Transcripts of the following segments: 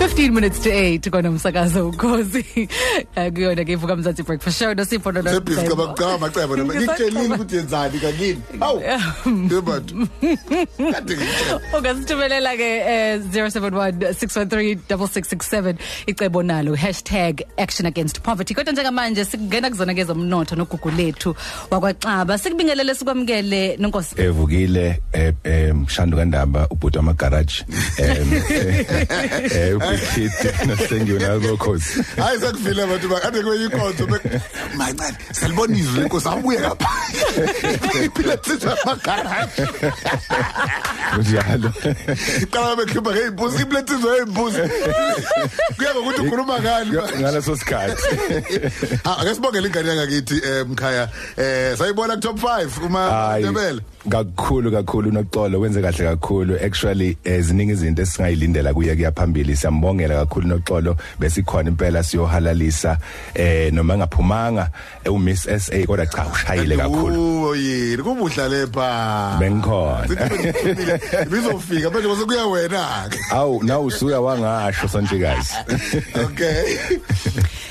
15 minutes to 8 kona umsakazo ukhozi kuyona ke ivuka mzansi breakfast show no sipho no Sebhizi kama cha macebo noma ngikutshelile ukuthi yenzani kakini awu yebantu ungasithumelela ke eh, 0716136667 icebo nalo #action against poverty kodwa njengamanje sikungena kuzona ke zomnotho nogugu lethu wakwaXaba sikubingelele sikwamukele nonkosi evukile eh, eh mshando kandaba ubhuti wama garage em eh ubikhithi nosengiyo nalokhozi hayi sekufile abantu bakade kwenye inkonzo mancane salibonizwe inkosi abuye ngapha. Iphila tsitsa magaraji njalo qala bekhipha ngezimbuzi ipletsizwe ngezimbuzi kuya ngokuthi ukhuluma ngani ngaleso sikhathi. Ah ake sibongele ingane yangakithi eh, mkhaya. Eh sayibona ku top 5 uma Hayi, Ndebele kakhulu kakhulu noxolo wenze kahle kakhulu. Actually eziningi izinto esingayilindela kuye kuyaphambili siyambongela kakhulu noxolo besikhona impela siyohalalisa. Eh noma ngaphumanga u Miss SA kodwa cha ushayile kakhulu. Oh yini? Kubuhla lepha bengikhona. Bizofika manje kwase kuya wena ke awu na usuya wangasho sonjikazi okay.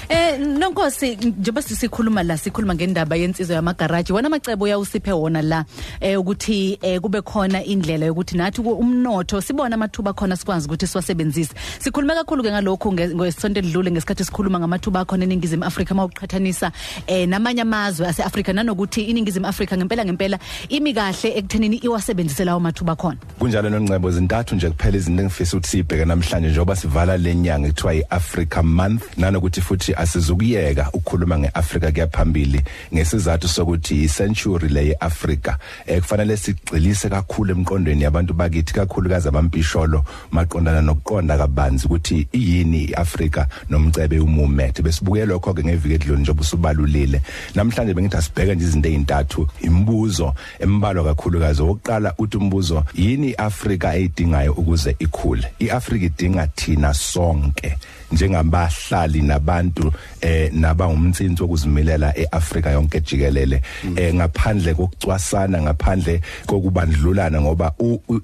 Eh nonkosi njengoba sisikhuluma la sikhuluma ngendaba yensizwe yamagaraji wona amacebo uyawusiphe wona la eh ukuthi eh kube khona indlela yokuthi nathi ku- umnotho sibona amathuba khona sikwazi ukuthi siwasebenzise. Sikhulume kakhulu ke ngalokho nge- ngesonto edlule ngesikhathi sikhuluma ngamathuba khona eningizimu Afrika mawuqhathanisa eh namanye amazwe aseAfrika nanokuthi iningizimu Afrika ngempela ngempela imi kahle ekuthenini iwasebenzise lawo mathuba khona. Kunjalo nongcebo zintathu nje kuphela izinto engifisa ukuthi sibheke namhlanje njengoba sivala lenyanga ekuthiwa iAfrica month nanokuthi futhi asizukuyeka ukukhuluma ngeAfrica kuyaphambili ngesizathu sokuthi icentury le yeAfrica eh kufanele sigxilise kakhulu emqondweni yabantu bakithi kakhulukazi abampisholo maqondana nokuqonda kabanzi ukuthi iyini iAfrica nomcebe umumethe besibuke lokho ke ngeviki edlule njengoba usubalulile namhlanje bengithi asibheke nje izinto ezintathu imibuzo embalwa kakhulukazi oqala uthi umbuzo yini iAfrica eyidingayo ukuze ikhule? iAfrica idinga thina sonke njengabahlali nabantu eh naba umtsinzi wokuzimilela eAfrica yonke jikelele. Eh ngaphandle kokucwasana ngaphandle kokubandlulana ngoba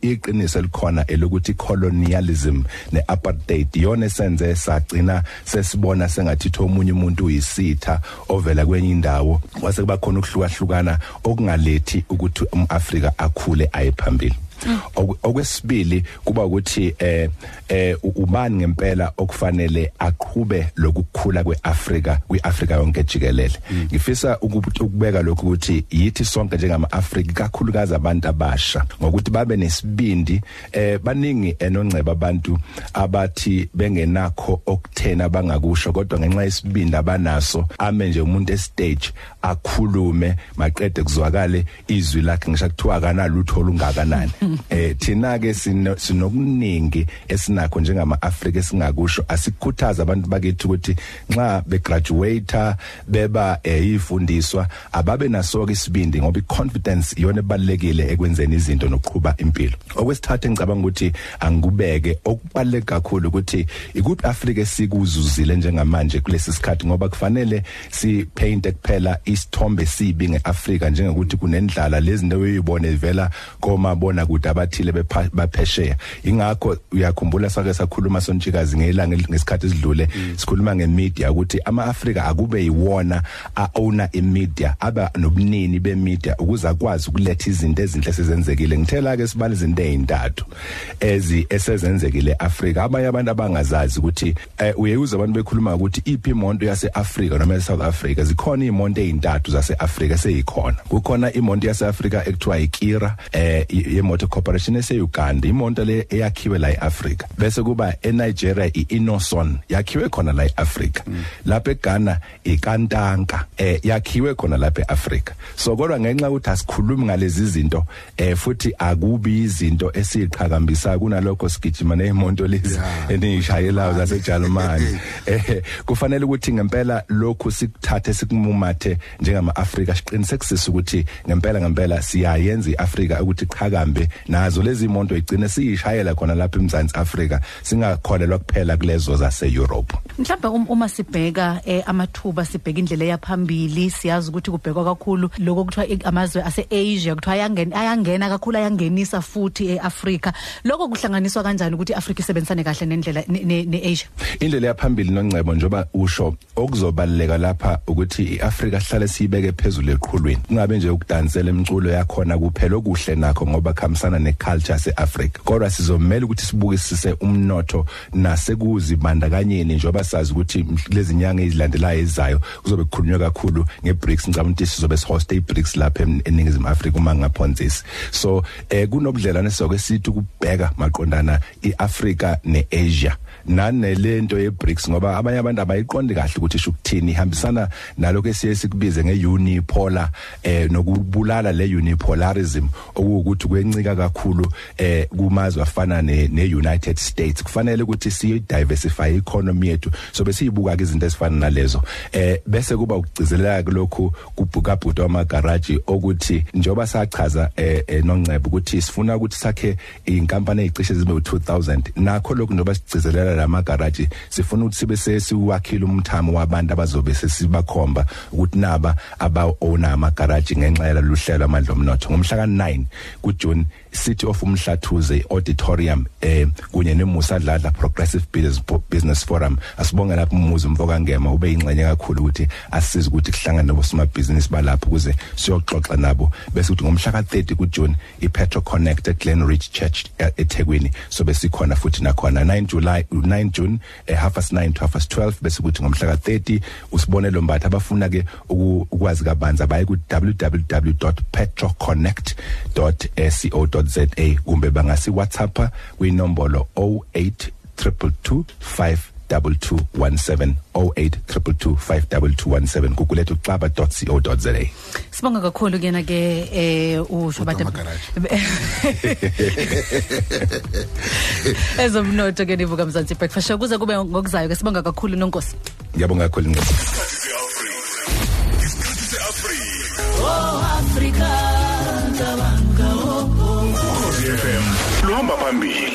iqiniso elikhona elokuthi colonialism neapartheid yona esenze sagcina sesibona sengathi omunye umuntu uyisitha ovela kwenye indawo. Kwase kuba khona ukuhlukahlukana okungalethi ukuthi umAfrika akhule aye phambili. Okwesibili kuba ukuthi eh eh ubani ngempela okufanele aqhube lokukhula kweAfrika kwiAfrika yonke jikelele. Ngifisa ukubu- ukubeka lokhu ukuthi yithi sonke njengama-Afrika kakhulukazi abantu abasha ngokuthi babe nesibindi eh baningi enongceba abantu abathi bengenakho okuthena bangakusho kodwa ngenxa yesibindi abanaso ame nje umuntu estage akhulume maqede kuzwakale izwi lakhe ngisho kuthiwa kanalutho olungakanani. eh thina ke sino- sinokuningi esinakho njengama-Afrika esingakusho. Asikhuthaza abantu bakithi ukuthi nxa begraduate beba eh, ifundiswa ababe naso ke isibindi ngoba iconfidence iyona ebalekile ekwenzeni izinto nokuqhuba impilo. Okwesithathu engicabanga ukuthi angikubeke okubaleke kakhulu ukuthi ikuphi Africa esikuzuzile njengamanje kulesi sikhathi ngoba kufanele si paint kuphela isithombe sibi ngeAfrica njengokuthi kunendlala lezi nto uyibone ivela komabona kude abathile bepha- baphesheya. Ingakho uyakhumbula sake sakhuluma sontshikazi ngelanga el- ngesikhathi esidlule sikhuluma ngemedia ukuthi ama-Afrika akube yiwona a-owner imedia aba nobunini bemedia ukuze akwazi ukuletha izinto ezinhle esezenzekile. Ngithela ke sibala izinto ezintathu ezi esezenzekile eAfrika. Abanye abantu abangazazi ukuthi eh, uyeuza abantu bekhuluma ukuthi iphi imonto yaseAfrika noma eSouth Africa. Zikhona imonto ezintathu zaseAfrika seyikhona. Kukhona imonto yaseAfrika ekuthiwa iKira eh i- yemoto corporation eseUganda imonto le eyakhiwe la eAfrika. Bese kuba eNigeria iInoson yakhiwe khona la eAfrika. Lapha eGhana iKantanka eh yakhiwe khona lapha eAfrika. So kodwa ngenxa ukuthi asikhulumi ngalezi zinto eh futhi akubi izinto esiqhakambisa kunalokho sigijima nezimonto lezi Yeah. enishayelayo zaseJalimani eh kufanele ukuthi ngempela lokhu sikuthathe sikumumathe njengama-Afrika. Siqinisekisise ukuthi ngempela ngempela siyayenza iAfrika ukuthi qhakambe nazo lezi imoto igcine siyishayela khona lapha eMzantsi Afrika singakholelwa kuphela kulezo zase Europe mhlawumbe um, uma sibheka eh, amathuba sibheka indlela yaphambili siyazi ukuthi kubhekwa kakhulu lokho kuthiwa i- amazwe ase-asia kuthiwa ayangena ayangena kakhulu ayangenisa futhi e-afrika. Lokho kuhlanganiswa kanjani ukuthi i-afrika isebenzisane kahle nendlela ne- ne- ne-asia? Indlela yaphambili noncebo njoba usho okuzobaleka lapha ukuthi iAfrika sihlale siyibeke phezulu eqhulwini. Kungabe nje ukudansela emculo yakhona kuphela okuhle nakho ngoba khamisana neculture seAfrika. Kodwa sizomela ukuthi sibukisise umnotho nasekuzibandakanyeni njoba sazi ukuthi lezi nyanga ezilandelayo ezizayo kuzobe kukhulunywa kakhulu ngeBRICS. Ngicabanga ukuthi sizobe sihost iBRICS lapha eningizimu Afrika uma ngaphonzisi. So eh kunobudlelwane soke sithi ukubheka maqondana iAfrika neAsia. Nanelento yeBRICS ngoba abanye abantu abayiqondi kahle ukuthi isho ukuthini. Ihambisana naloko esiye sikubize ngeunipolar eh nokubulala leunipolarism okuwukuthi kwencika kakhulu eh kumazwe afana ne neUnited States. Kufanele ukuthi siye diversify economy yethu so besiyibuka ke izinto ezifana nalezo. Eh bese kuba ukugcizelela kulokhu kubhuka bhudo wamagaraji ukuthi njoba sachaza eh, eh noncebo ukuthi sifuna ukuthi sakhe inkampani ezicishe zibe u2000 nakho lokhu njoba sigcizelela lamagaraji sifuna ukuthi sibe sesiwakhile umthamo wabantu abazobe sesibakhomba ukuthi naba aba owner amagaraji ngenxa yaluhlelo amandla omnotho. Ngomhla ka9 kuJune City of Umhlathuze Auditorium eh kunye neMusa Dladla Progressive Business Forum. Asibonga lapho umuzi mfoka ngema ube ingxenye kakhulu ukuthi asisize ukuthi kuhlangane nabosomabhizinisi balapho ukuze siyoxoxa nabo. Bese ukuthi ngomhla ka30 kuJune iPetro Connect eGlen Ridge Church eh, eThekwini so besikhona futhi nakhona. 9 July 9 June eh, half past 9 to half past 12 bese ukuthi ngomhla ka30 usibonelo mbatha abafuna ke uku- ukwazi kabanzi baye ku www.petroconnect.co.za kumbe bangasi WhatsApp kwinombolo 08222 52217 08222 kukuletha uxaba.co.za sibonga kakhulu kuyena ke eh ushobade Amagaraji. ezomnotho ke nivuka mzansi breakfast show. Kuze kube ngokuzayo ke sibonga kakhulu nonkosi. Ngiyabonga kakhulu Nkosi. isikhathi se-afrika Africa, Tabanga, oh, oh. fm luhamba phambili